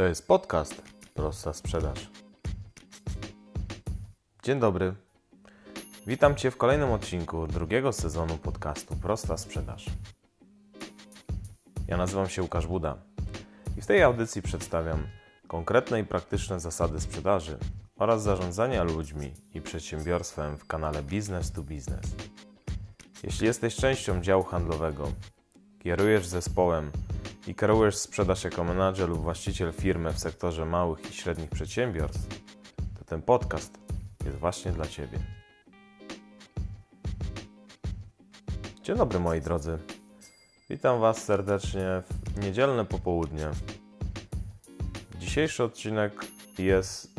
To jest podcast Prosta Sprzedaż. Dzień dobry. Witam Cię w kolejnym odcinku drugiego sezonu podcastu Prosta Sprzedaż. Ja nazywam się Łukasz Buda i w tej audycji przedstawiam konkretne i praktyczne zasady sprzedaży oraz zarządzania ludźmi i przedsiębiorstwem w kanale Business to Business. Jeśli jesteś częścią działu handlowego, kierujesz zespołem i kierujesz sprzedaż jako menadżer lub właściciel firmy w sektorze małych i średnich przedsiębiorstw, to ten podcast jest właśnie dla Ciebie. Dzień dobry moi drodzy. Witam Was serdecznie w niedzielne popołudnie. Dzisiejszy odcinek jest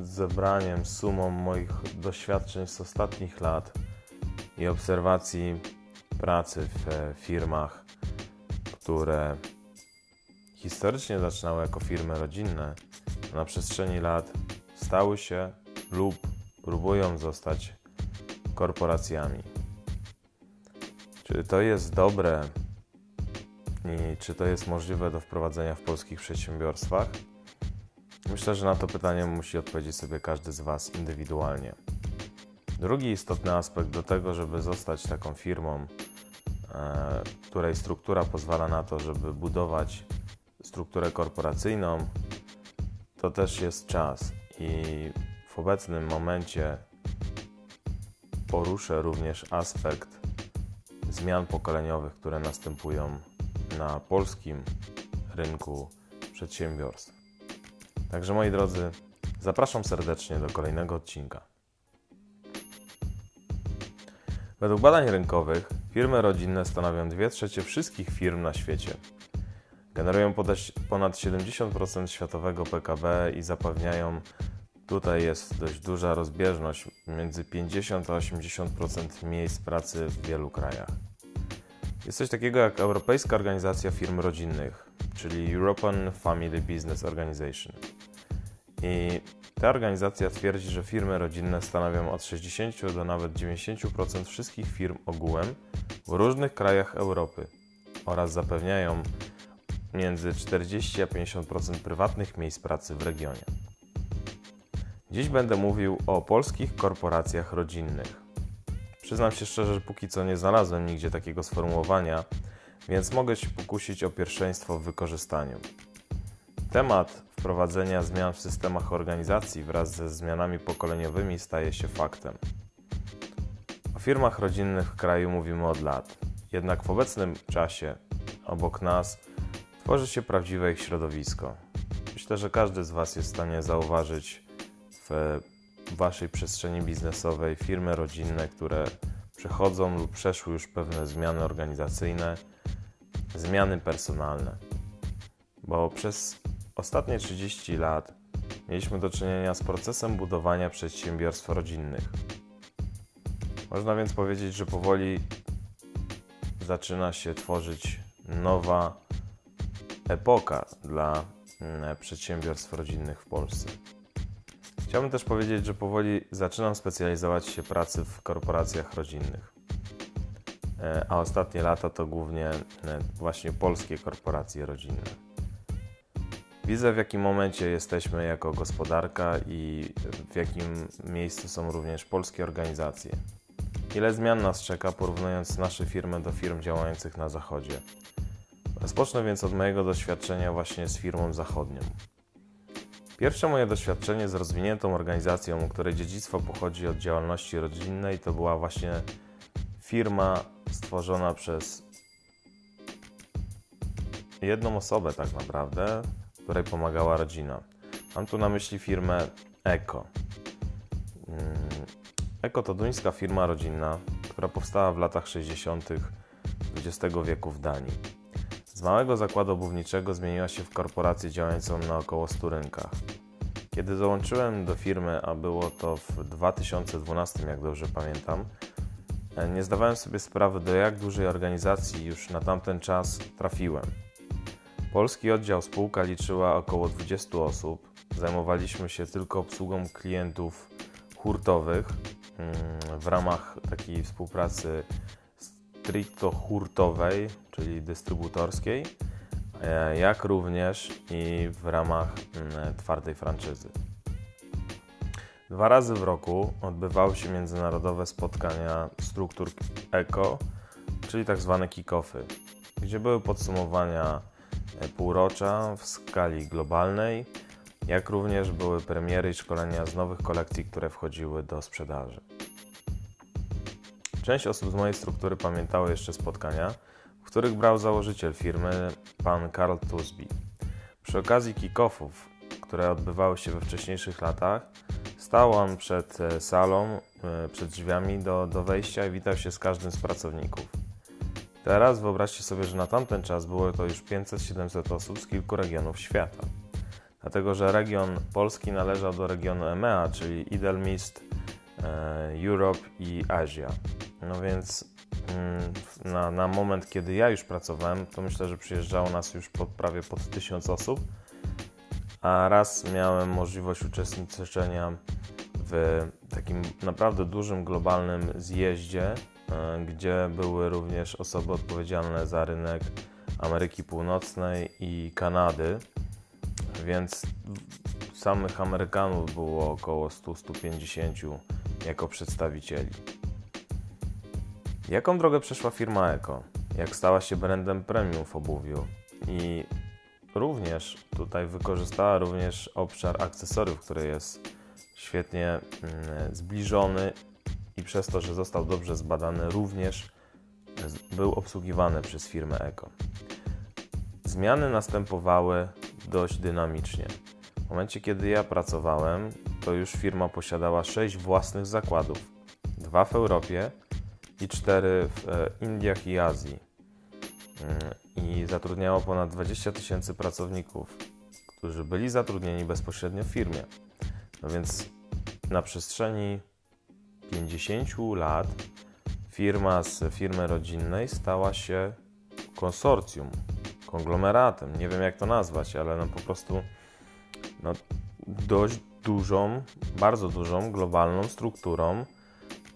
zebraniem, sumą moich doświadczeń z ostatnich lat i obserwacji pracy w firmach, które historycznie zaczynały jako firmy rodzinne, na przestrzeni lat stały się lub próbują zostać korporacjami. Czy to jest dobre i czy to jest możliwe do wprowadzenia w polskich przedsiębiorstwach? Myślę, że na to pytanie musi odpowiedzieć sobie każdy z Was indywidualnie. Drugi istotny aspekt do tego, żeby zostać taką firmą, której struktura pozwala na to, żeby budować strukturę korporacyjną, to też jest czas. I w obecnym momencie poruszę również aspekt zmian pokoleniowych, które następują na polskim rynku przedsiębiorstw. Także moi drodzy, zapraszam serdecznie do kolejnego odcinka. Według badań rynkowych firmy rodzinne stanowią 2 trzecie wszystkich firm na świecie. Generują ponad 70% światowego PKB i zapewniają, tutaj jest dość duża rozbieżność, między 50 a 80% miejsc pracy w wielu krajach. Jest coś takiego jak Europejska Organizacja Firm Rodzinnych, czyli European Family Business Organization. I ta organizacja twierdzi, że firmy rodzinne stanowią od 60 do nawet 90% wszystkich firm ogółem w różnych krajach Europy oraz zapewniają między 40 a 50% prywatnych miejsc pracy w regionie. Dziś będę mówił o polskich korporacjach rodzinnych. Przyznam się szczerze, że póki co nie znalazłem nigdzie takiego sformułowania, więc mogę się pokusić o pierwszeństwo w wykorzystaniu. Temat wprowadzenia zmian w systemach organizacji wraz ze zmianami pokoleniowymi staje się faktem. O firmach rodzinnych w kraju mówimy od lat, jednak w obecnym czasie obok nas tworzy się prawdziwe ich środowisko. Myślę, że każdy z Was jest w stanie zauważyć w Waszej przestrzeni biznesowej firmy rodzinne, które przechodzą lub przeszły już pewne zmiany organizacyjne, zmiany personalne. Bo przez ostatnie 30 lat mieliśmy do czynienia z procesem budowania przedsiębiorstw rodzinnych. Można więc powiedzieć, że powoli zaczyna się tworzyć nowa epoka dla mm, przedsiębiorstw rodzinnych w Polsce. Chciałbym też powiedzieć, że powoli zaczynam specjalizować się pracy w korporacjach rodzinnych. E, a ostatnie lata to głównie e, właśnie polskie korporacje rodzinne. Widzę, w jakim momencie jesteśmy jako gospodarka i w jakim miejscu są również polskie organizacje. Ile zmian nas czeka, porównując nasze firmy do firm działających na zachodzie. Rozpocznę więc od mojego doświadczenia właśnie z firmą zachodnią. Pierwsze moje doświadczenie z rozwiniętą organizacją, której dziedzictwo pochodzi od działalności rodzinnej, to była właśnie firma stworzona przez jedną osobę, tak naprawdę, której pomagała rodzina. Mam tu na myśli firmę Eko. Mm, Eko to duńska firma rodzinna, która powstała w latach 60. XX wieku w Danii. Z małego zakładu obuwniczego zmieniła się w korporację działającą na około 100 rynkach. Kiedy dołączyłem do firmy, a było to w 2012, jak dobrze pamiętam, nie zdawałem sobie sprawy, do jak dużej organizacji już na tamten czas trafiłem. Polski oddział spółka liczyła około 20 osób. Zajmowaliśmy się tylko obsługą klientów hurtowych mm, w ramach takiej współpracy stricto hurtowej, czyli dystrybutorskiej. e, jak również i w ramach mm, twardej franczyzy. Dwa razy w roku odbywały się międzynarodowe spotkania struktur ECO, czyli tak zwane kick-offy, gdzie były podsumowania półrocza w skali globalnej, jak również były premiery i szkolenia z nowych kolekcji, które wchodziły do sprzedaży. Część osób z mojej struktury pamiętało jeszcze spotkania, w których brał założyciel firmy, pan Karl Tusby. Przy okazji kick-offów, które odbywały się we wcześniejszych latach, stał on przed e, salą, e, przed drzwiami do, do wejścia i witał się z każdym z pracowników. Teraz wyobraźcie sobie, że na tamten czas było to już 500-700 osób z kilku regionów świata. Dlatego, że region polski należał do regionu EMEA, czyli Idel Mist, e, Europe i Asia. No więc mm, na, na moment, kiedy ja już pracowałem, to myślę, że przyjeżdżało nas już pod, prawie pod 1000 osób, a raz miałem możliwość uczestniczenia w takim naprawdę dużym globalnym zjeździe, gdzie były również osoby odpowiedzialne za rynek Ameryki Północnej i Kanady, więc samych Amerykanów było około 100-150 jako przedstawicieli. Jaką drogę przeszła firma Eko? Jak stała się brandem premium w obuwiu? I również tutaj wykorzystała również obszar akcesoriów, który jest świetnie mm, zbliżony i przez to, że został dobrze zbadany, również był obsługiwany przez firmę Eko. Zmiany następowały dość dynamicznie. W momencie, kiedy ja pracowałem, to już firma posiadała 6 własnych zakładów: dwa w Europie i cztery w e, Indiach i Azji. Mm, I zatrudniało ponad 20 tysięcy pracowników, którzy byli zatrudnieni bezpośrednio w firmie. No więc na przestrzeni 50 lat firma z firmy rodzinnej stała się konsorcjum, konglomeratem. Nie wiem jak to nazwać, ale no po prostu no, dość dużą, bardzo dużą globalną strukturą,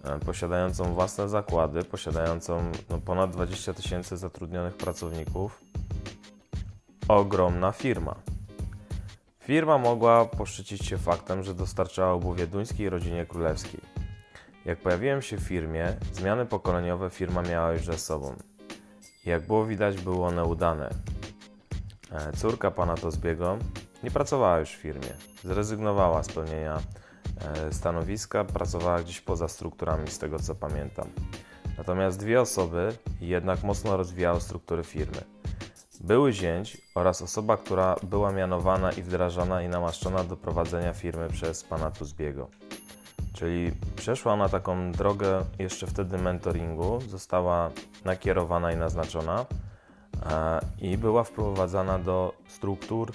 e, posiadającą własne zakłady, posiadającą no, ponad 20 tysięcy zatrudnionych pracowników. Ogromna firma. Firma mogła poszczycić się faktem, że dostarczała obuwie duńskiej rodzinie królewskiej. Jak pojawiłem się w firmie, zmiany pokoleniowe firma miała już ze sobą. Jak było widać, były one udane. E, córka pana Tozbiego nie pracowała już w firmie. Zrezygnowała z pełnienia e, stanowiska, pracowała gdzieś poza strukturami, z tego co pamiętam. Natomiast dwie osoby jednak mocno rozwijały struktury firmy. Były zięć oraz osoba, która była mianowana i wdrażana i namaszczona do prowadzenia firmy przez pana Tuzbiego. Czyli przeszła na taką drogę jeszcze wtedy mentoringu, została nakierowana i naznaczona e, i była wprowadzana do struktur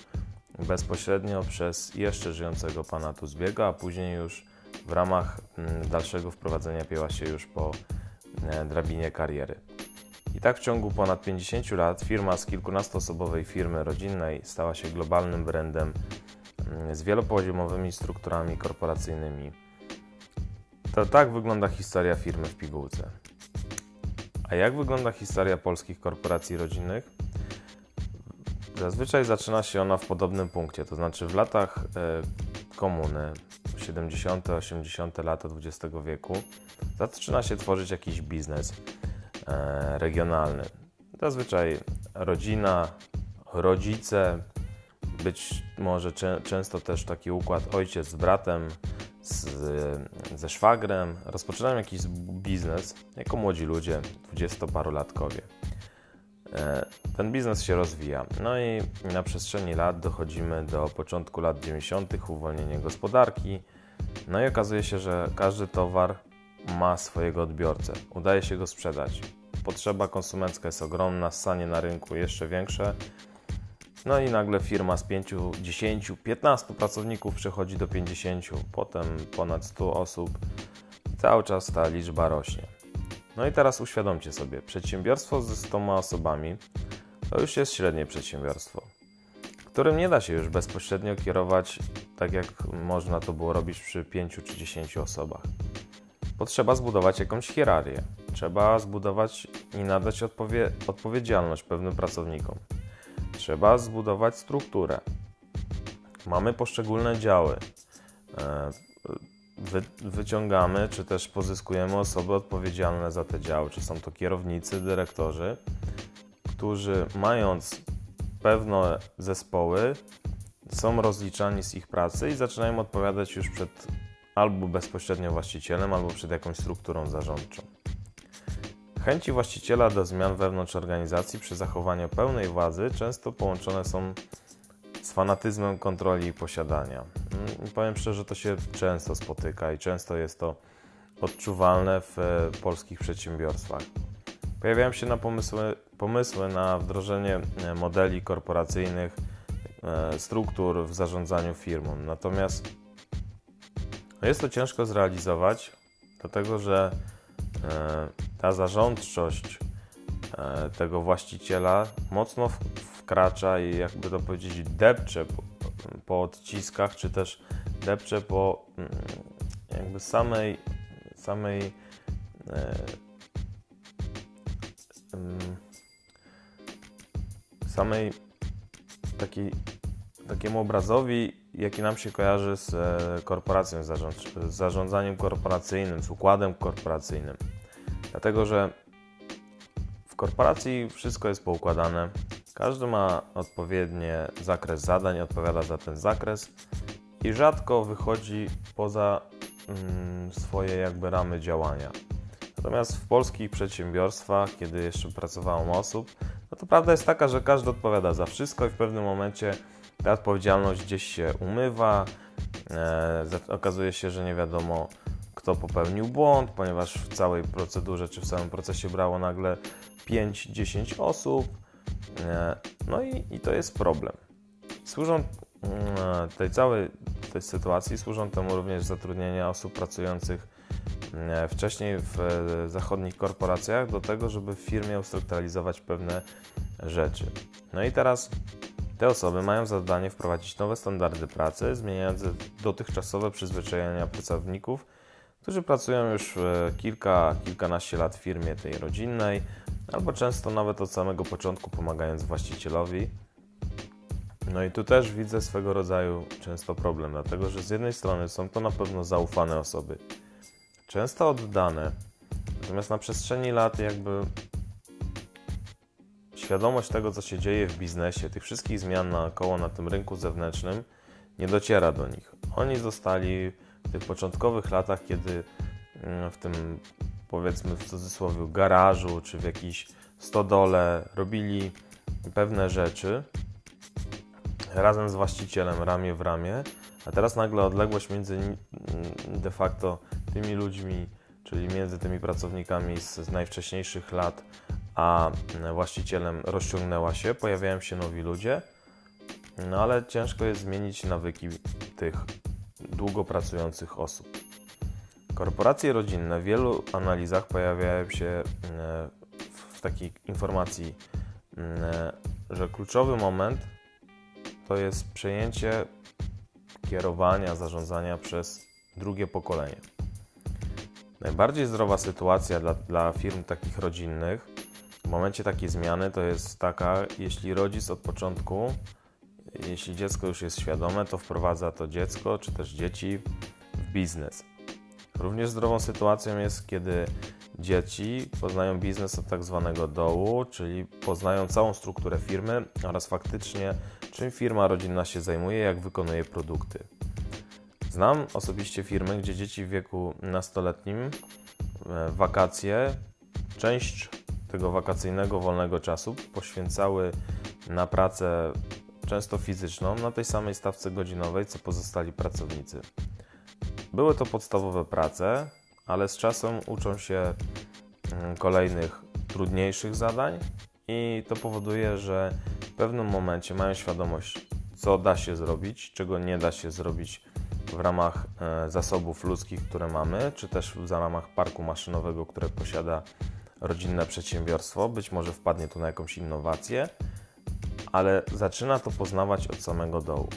bezpośrednio przez jeszcze żyjącego pana Tuzbiego, a później już w ramach mm, dalszego wprowadzenia pięła się już po e, drabinie kariery. I tak w ciągu ponad 50 lat firma z kilkunastoosobowej firmy rodzinnej stała się globalnym brandem mm, z wielopoziomowymi strukturami korporacyjnymi. To tak wygląda historia firmy w pigułce. A jak wygląda historia polskich korporacji rodzinnych? Zazwyczaj zaczyna się ona w podobnym punkcie, to znaczy w latach e, komuny, 70., 80. lata XX wieku, zaczyna się tworzyć jakiś biznes E, regionalny. Zazwyczaj rodzina, rodzice, być może często też taki układ ojciec z bratem, z, ze szwagrem, rozpoczynają jakiś biznes jako młodzi ludzie, dwudziestoparolatkowie. E, ten biznes się rozwija. No i na przestrzeni lat dochodzimy do początku lat 90., uwolnienie gospodarki. No i okazuje się, że każdy towar ma swojego odbiorcę. Udaje się go sprzedać. Potrzeba konsumencka jest ogromna, stanie na rynku jeszcze większe. No i nagle firma z 5, 10, 15 pracowników przechodzi do 50, potem ponad 100 osób. I cały czas ta liczba rośnie. No i teraz uświadomcie sobie, przedsiębiorstwo ze 100 osobami to już jest średnie przedsiębiorstwo, którym nie da się już bezpośrednio kierować tak jak można to było robić przy 5 czy 10 osobach potrzeba zbudować jakąś hierarchię. Trzeba zbudować i nadać odpowie odpowiedzialność pewnym pracownikom. Trzeba zbudować strukturę. Mamy poszczególne działy. E, wy, wyciągamy, czy też pozyskujemy osoby odpowiedzialne za te działy, czy są to kierownicy, dyrektorzy, którzy mając pewne zespoły, są rozliczani z ich pracy i zaczynają odpowiadać już przed albo bezpośrednio właścicielem, albo przed jakąś strukturą zarządczą. Chęci właściciela do zmian wewnątrz organizacji przy zachowaniu pełnej władzy często połączone są z fanatyzmem kontroli i posiadania. Mm, powiem szczerze, to się często spotyka i często jest to odczuwalne w e, polskich przedsiębiorstwach. Pojawiają się na pomysły, pomysły na wdrożenie e, modeli korporacyjnych, e, struktur w zarządzaniu firmą. Natomiast jest to ciężko zrealizować, dlatego że ta zarządczość tego właściciela mocno wkracza i jakby to powiedzieć depcze po, po odciskach, czy też depcze po mm, jakby samej samej e, mm, samej takiej, takiemu obrazowi, jaki nam się kojarzy z e, korporacją, z zarządzaniem korporacyjnym, z układem korporacyjnym. Dlatego, że w korporacji wszystko jest poukładane, każdy ma odpowiedni zakres zadań, odpowiada za ten zakres i rzadko wychodzi poza mm, swoje jakby ramy działania. Natomiast w polskich przedsiębiorstwach, kiedy jeszcze pracowałem osób, no to prawda jest taka, że każdy odpowiada za wszystko i w pewnym momencie ta odpowiedzialność gdzieś się umywa. E, okazuje się, że nie wiadomo, kto popełnił błąd, ponieważ w całej procedurze czy w całym procesie brało nagle 5-10 osób E, no i, i to jest problem. Służą mm, tej całej tej sytuacji, służą temu również zatrudnienia osób pracujących e, wcześniej w e, zachodnich korporacjach do tego, żeby w firmie ustrukturalizować pewne rzeczy. No i teraz te osoby mają zadanie wprowadzić nowe standardy pracy, zmieniając dotychczasowe przyzwyczajenia pracowników, którzy pracują już kilka, kilkanaście lat w firmie tej rodzinnej, albo często nawet od samego początku pomagając właścicielowi. No i tu też widzę swego rodzaju często problem, dlatego że z jednej strony są to na pewno zaufane osoby, często oddane, natomiast na przestrzeni lat jakby świadomość tego, co się dzieje w biznesie, tych wszystkich zmian naokoło na tym rynku zewnętrznym, nie dociera do nich. Oni zostali w tych początkowych latach, kiedy mm, w tym powiedzmy w cudzysłowie garażu czy w jakiejś stodole robili pewne rzeczy razem z właścicielem ramię w ramię, a teraz nagle odległość między de facto tymi ludźmi, czyli między tymi pracownikami z, z najwcześniejszych lat, a właścicielem rozciągnęła się, pojawiają się nowi ludzie, no ale ciężko jest zmienić nawyki tych długo pracujących osób. Korporacje rodzinne w wielu analizach pojawiają się e, w takiej informacji, e, że kluczowy moment to jest przejęcie kierowania, zarządzania przez drugie pokolenie. Najbardziej zdrowa sytuacja dla, dla firm takich rodzinnych w momencie takiej zmiany to jest taka, jeśli rodzic od początku, jeśli dziecko już jest świadome, to wprowadza to dziecko czy też dzieci w biznes Również zdrową sytuacją jest, kiedy dzieci poznają biznes od tak zwanego dołu, czyli poznają całą strukturę firmy oraz faktycznie czym firma rodzinna się zajmuje, jak wykonuje produkty. Znam osobiście firmy, gdzie dzieci w wieku nastoletnim e, wakacje, część tego wakacyjnego wolnego czasu poświęcały na pracę często fizyczną na tej samej stawce godzinowej co pozostali pracownicy. Były to podstawowe prace, ale z czasem uczą się mm, kolejnych trudniejszych zadań i to powoduje, że w pewnym momencie mają świadomość, co da się zrobić, czego nie da się zrobić w ramach e, zasobów ludzkich, które mamy, czy też w ramach parku maszynowego, które posiada rodzinne przedsiębiorstwo. Być może wpadnie tu na jakąś innowację, ale zaczyna to poznawać od samego dołu.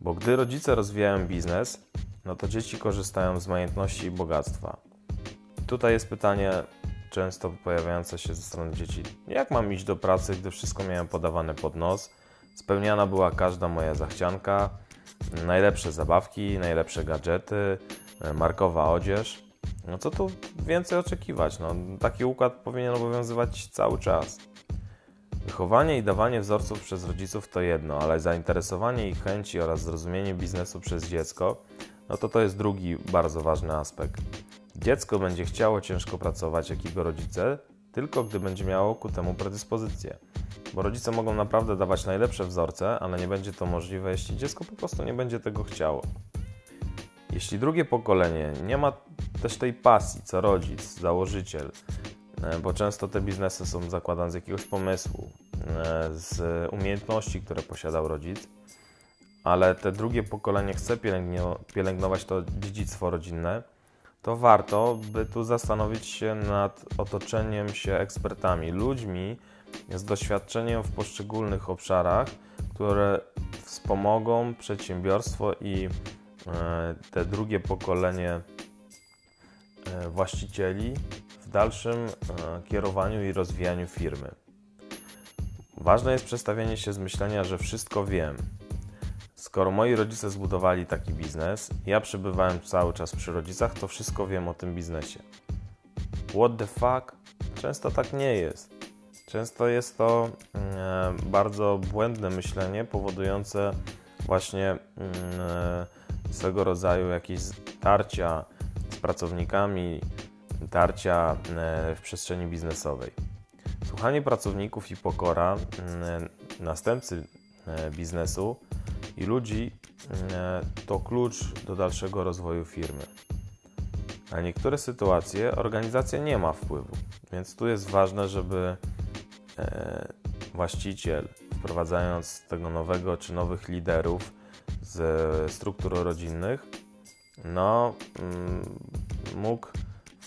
Bo gdy rodzice rozwijają biznes, no to dzieci korzystają z majątności i bogactwa. Tutaj jest pytanie, często pojawiające się ze strony dzieci. Jak mam iść do pracy, gdy wszystko miałem podawane pod nos? Spełniana była każda moja zachcianka, najlepsze zabawki, najlepsze gadżety, markowa odzież. No co tu więcej oczekiwać? No, taki układ powinien obowiązywać cały czas. Wychowanie i dawanie wzorców przez rodziców to jedno, ale zainteresowanie ich chęci oraz zrozumienie biznesu przez dziecko, no to to jest drugi bardzo ważny aspekt. Dziecko będzie chciało ciężko pracować, jak jego rodzice, tylko gdy będzie miało ku temu predyspozycję. Bo rodzice mogą naprawdę dawać najlepsze wzorce, ale nie będzie to możliwe, jeśli dziecko po prostu nie będzie tego chciało. Jeśli drugie pokolenie nie ma też tej pasji, co rodzic, założyciel, bo często te biznesy są zakładane z jakiegoś pomysłu, e, z umiejętności, które posiadał rodzic, ale te drugie pokolenie chce pielęgnować to dziedzictwo rodzinne, to warto by tu zastanowić się nad otoczeniem się ekspertami, ludźmi z doświadczeniem w poszczególnych obszarach, które wspomogą przedsiębiorstwo i e, te drugie pokolenie e, właścicieli w dalszym e, kierowaniu i rozwijaniu firmy. Ważne jest przestawienie się z myślenia, że wszystko wiem, Skoro moi rodzice zbudowali taki biznes, ja przebywałem cały czas przy rodzicach, to wszystko wiem o tym biznesie. What the fuck? Często tak nie jest. Często jest to e, bardzo błędne myślenie, powodujące właśnie mm, e, swego rodzaju jakieś tarcia z pracownikami, tarcia e, w przestrzeni biznesowej. Słuchanie pracowników i pokora następcy e, biznesu i ludzi e, to klucz do dalszego rozwoju firmy. Na niektóre sytuacje organizacja nie ma wpływu, więc tu jest ważne, żeby właściciel, wprowadzając tego nowego czy nowych liderów z struktur rodzinnych, no, mógł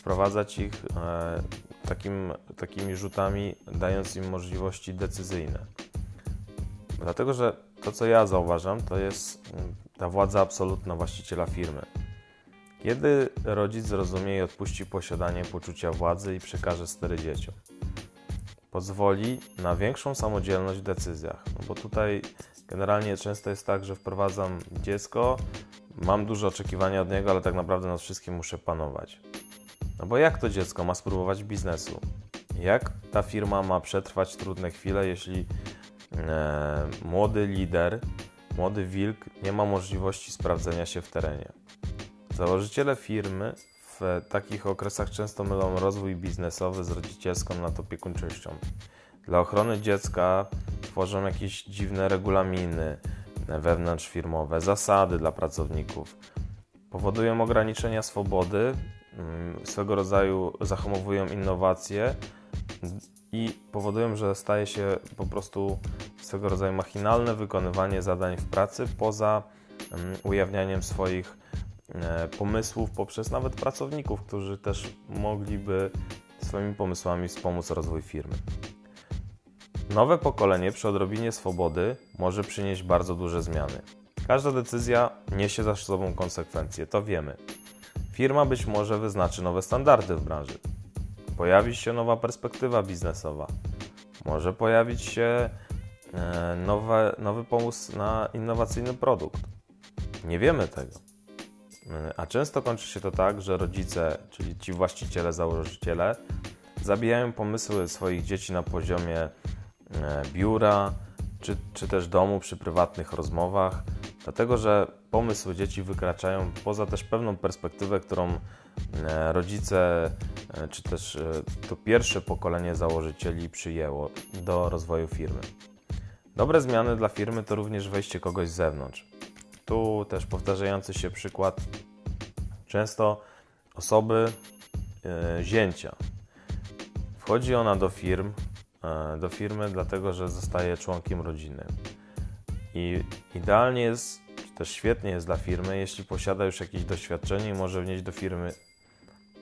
wprowadzać ich e, takim, takimi rzutami, dając im możliwości decyzyjne. Dlatego, że to, co ja zauważam, to jest mm, ta władza absolutna właściciela firmy. Kiedy rodzic zrozumie i odpuści posiadanie poczucia władzy i przekaże stery dzieciom, pozwoli na większą samodzielność w decyzjach. No bo tutaj generalnie często jest tak, że wprowadzam dziecko, mam duże oczekiwania od niego, ale tak naprawdę nad wszystkim muszę panować. No bo jak to dziecko ma spróbować biznesu? Jak ta firma ma przetrwać trudne chwile, jeśli e, młody lider, młody wilk nie ma możliwości sprawdzenia się w terenie. Założyciele firmy w takich okresach często mylą rozwój biznesowy z rodzicielską nadopiekuńczością. Dla ochrony dziecka tworzą jakieś dziwne regulaminy wewnątrzfirmowe, zasady dla pracowników. Powodują ograniczenia swobody, swego rodzaju zahamowują innowacje i powodują, że staje się po prostu swego rodzaju machinalne wykonywanie zadań w pracy poza mm, ujawnianiem swoich e, pomysłów poprzez nawet pracowników, którzy też mogliby swoimi pomysłami wspomóc rozwój firmy. Nowe pokolenie przy odrobinie swobody może przynieść bardzo duże zmiany. Każda decyzja niesie za sobą konsekwencje, to wiemy. Firma być może wyznaczy nowe standardy w branży, pojawi się nowa perspektywa biznesowa, może pojawić się e, nowe, nowy pomysł na innowacyjny produkt. Nie wiemy tego. E, a często kończy się to tak, że rodzice, czyli ci właściciele, założyciele, zabijają pomysły swoich dzieci na poziomie e, biura czy, czy też domu przy prywatnych rozmowach, dlatego że pomysły dzieci wykraczają poza też pewną perspektywę, którą rodzice E, czy też e, to pierwsze pokolenie założycieli przyjęło do rozwoju firmy. Dobre zmiany dla firmy to również wejście kogoś z zewnątrz. Tu też powtarzający się przykład często osoby e, zięcia. Wchodzi ona do firm, do firmy dlatego, że zostaje członkiem rodziny. I idealnie jest, czy też świetnie jest dla firmy, jeśli posiada już jakieś doświadczenie i może wnieść do firmy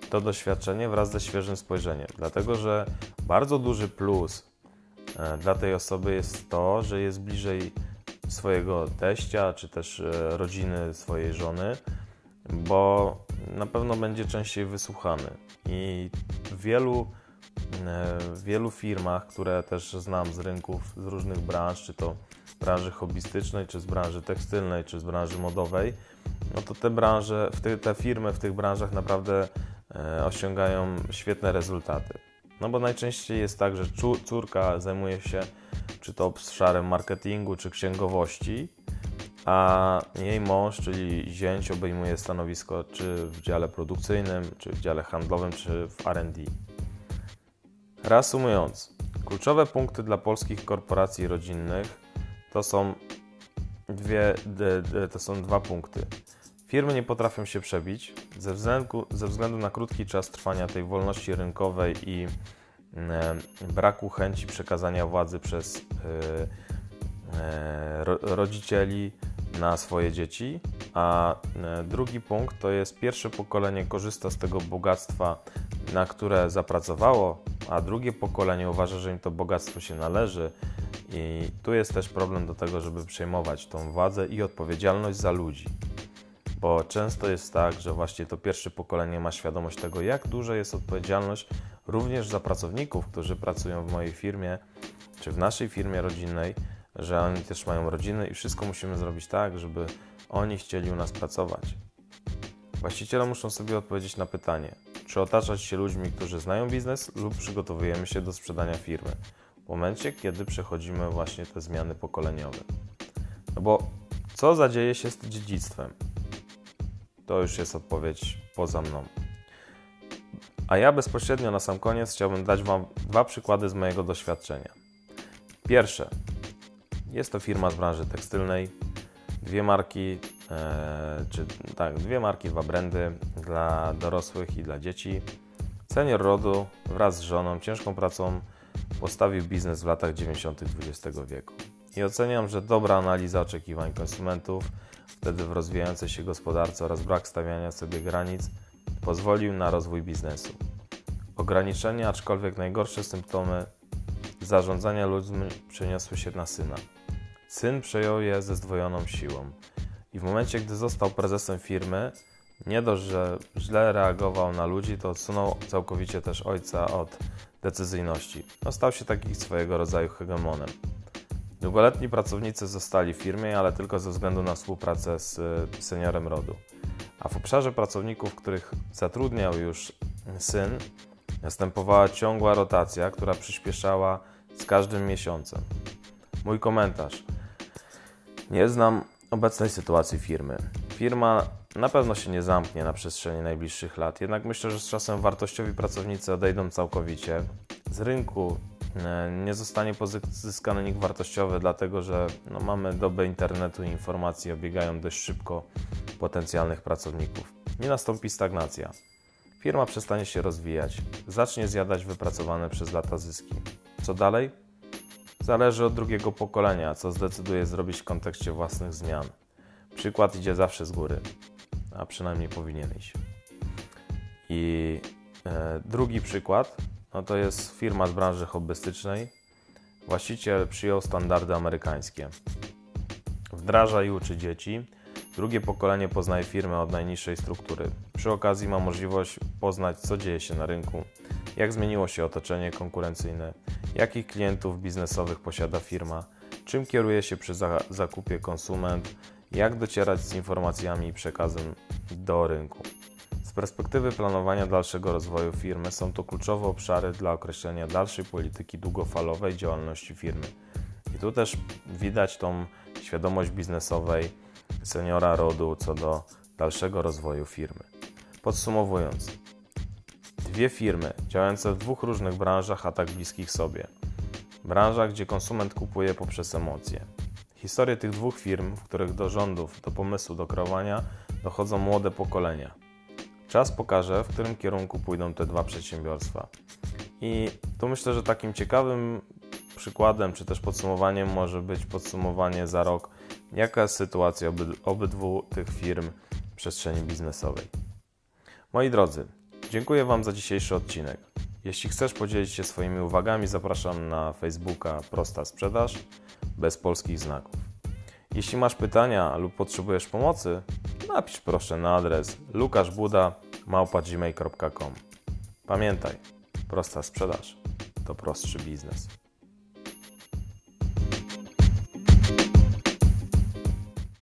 to doświadczenie wraz ze świeżym spojrzeniem. Dlatego, że bardzo duży plus e, dla tej osoby jest to, że jest bliżej swojego teścia, czy też e, rodziny swojej żony, bo na pewno będzie częściej wysłuchany. I wielu w wielu firmach, które też znam z rynków, z różnych branż, czy to branży hobbystycznej, czy z branży tekstylnej, czy z branży modowej, no to te branże, te, te firmy w tych branżach naprawdę e, osiągają świetne rezultaty. No bo najczęściej jest tak, że córka zajmuje się czy to obszarem marketingu, czy księgowości, a jej mąż, czyli zięć, obejmuje stanowisko czy w dziale produkcyjnym, czy w dziale handlowym, czy w RD. Reasumując, kluczowe punkty dla polskich korporacji rodzinnych to są, dwie, to są dwa punkty. Firmy nie potrafią się przebić ze względu, ze względu na krótki czas trwania tej wolności rynkowej i e, braku chęci przekazania władzy przez e, e, rodzicieli na swoje dzieci. A drugi punkt to jest pierwsze pokolenie korzysta z tego bogactwa, na które zapracowało, a drugie pokolenie uważa, że im to bogactwo się należy. I tu jest też problem do tego, żeby przejmować tą władzę i odpowiedzialność za ludzi bo często jest tak, że właśnie to pierwsze pokolenie ma świadomość tego, jak duża jest odpowiedzialność również za pracowników, którzy pracują w mojej firmie czy w naszej firmie rodzinnej, że oni też mają rodziny i wszystko musimy zrobić tak, żeby oni chcieli u nas pracować. Właściciele muszą sobie odpowiedzieć na pytanie, czy otaczać się ludźmi, którzy znają biznes, lub przygotowujemy się do sprzedania firmy w momencie, kiedy przechodzimy właśnie te zmiany pokoleniowe. No bo co zadzieje się z dziedzictwem? To już jest odpowiedź poza mną. A ja bezpośrednio na sam koniec chciałbym dać Wam dwa przykłady z mojego doświadczenia. Pierwsze. Jest to firma z branży tekstylnej. Dwie marki, e, czy tak, dwie marki, dwa brandy dla dorosłych i dla dzieci. Senior rodu wraz z żoną ciężką pracą postawił biznes w latach 90. XX wieku. I oceniam, że dobra analiza oczekiwań konsumentów wtedy w rozwijającej się gospodarce oraz brak stawiania sobie granic pozwolił na rozwój biznesu. Ograniczenia, aczkolwiek najgorsze symptomy zarządzania ludźmi przeniosły się na syna. Syn przejął je ze zdwojoną siłą i w momencie, gdy został prezesem firmy, nie dość, że źle reagował na ludzi, to odsunął całkowicie też ojca od decyzyjności. No, stał się taki swojego rodzaju hegemonem. Długoletni pracownicy zostali w firmie, ale tylko ze względu na współpracę z e, seniorem rodu. A w obszarze pracowników, których zatrudniał już syn, następowała ciągła rotacja, która przyspieszała z każdym miesiącem. Mój komentarz. Nie znam obecnej sytuacji firmy. Firma na pewno się nie zamknie na przestrzeni najbliższych lat, jednak myślę, że z czasem wartościowi pracownicy odejdą całkowicie. Z rynku E, nie zostanie pozyskany nikt wartościowy, dlatego że no, mamy dobę internetu i informacji obiegają dość szybko potencjalnych pracowników. Nie nastąpi stagnacja. Firma przestanie się rozwijać, zacznie zjadać wypracowane przez lata zyski. Co dalej? Zależy od drugiego pokolenia, co zdecyduje zrobić w kontekście własnych zmian. Przykład idzie zawsze z góry, a przynajmniej powinien iść. I e, drugi przykład no to jest firma z branży hobbystycznej. Właściciel przyjął standardy amerykańskie. Wdraża i uczy dzieci. Drugie pokolenie poznaje firmę od najniższej struktury. Przy okazji ma możliwość poznać, co dzieje się na rynku, jak zmieniło się otoczenie konkurencyjne, jakich klientów biznesowych posiada firma, czym kieruje się przy zakupie konsument, jak docierać z informacjami i przekazem do rynku. Z perspektywy planowania dalszego rozwoju firmy są to kluczowe obszary dla określenia dalszej polityki długofalowej działalności firmy. I tu też widać tą świadomość biznesowej seniora rodu co do dalszego rozwoju firmy. Podsumowując, dwie firmy działające w dwóch różnych branżach, a tak bliskich sobie. Branżach, gdzie konsument kupuje poprzez emocje. Historie tych dwóch firm, w których do rządów, do pomysłu, do kreowania dochodzą młode pokolenia. Czas pokaże, w którym kierunku pójdą te dwa przedsiębiorstwa. I tu myślę, że takim ciekawym przykładem, czy też podsumowaniem może być podsumowanie za rok, jaka jest sytuacja obydwu tych firm w przestrzeni biznesowej. Moi drodzy, dziękuję Wam za dzisiejszy odcinek. Jeśli chcesz podzielić się swoimi uwagami, zapraszam na Facebooka Prosta Sprzedaż bez polskich znaków. Jeśli masz pytania lub potrzebujesz pomocy, napisz proszę na adres lukaszbuda.gmail.com Pamiętaj, Prosta sprzedaż to prostszy biznes.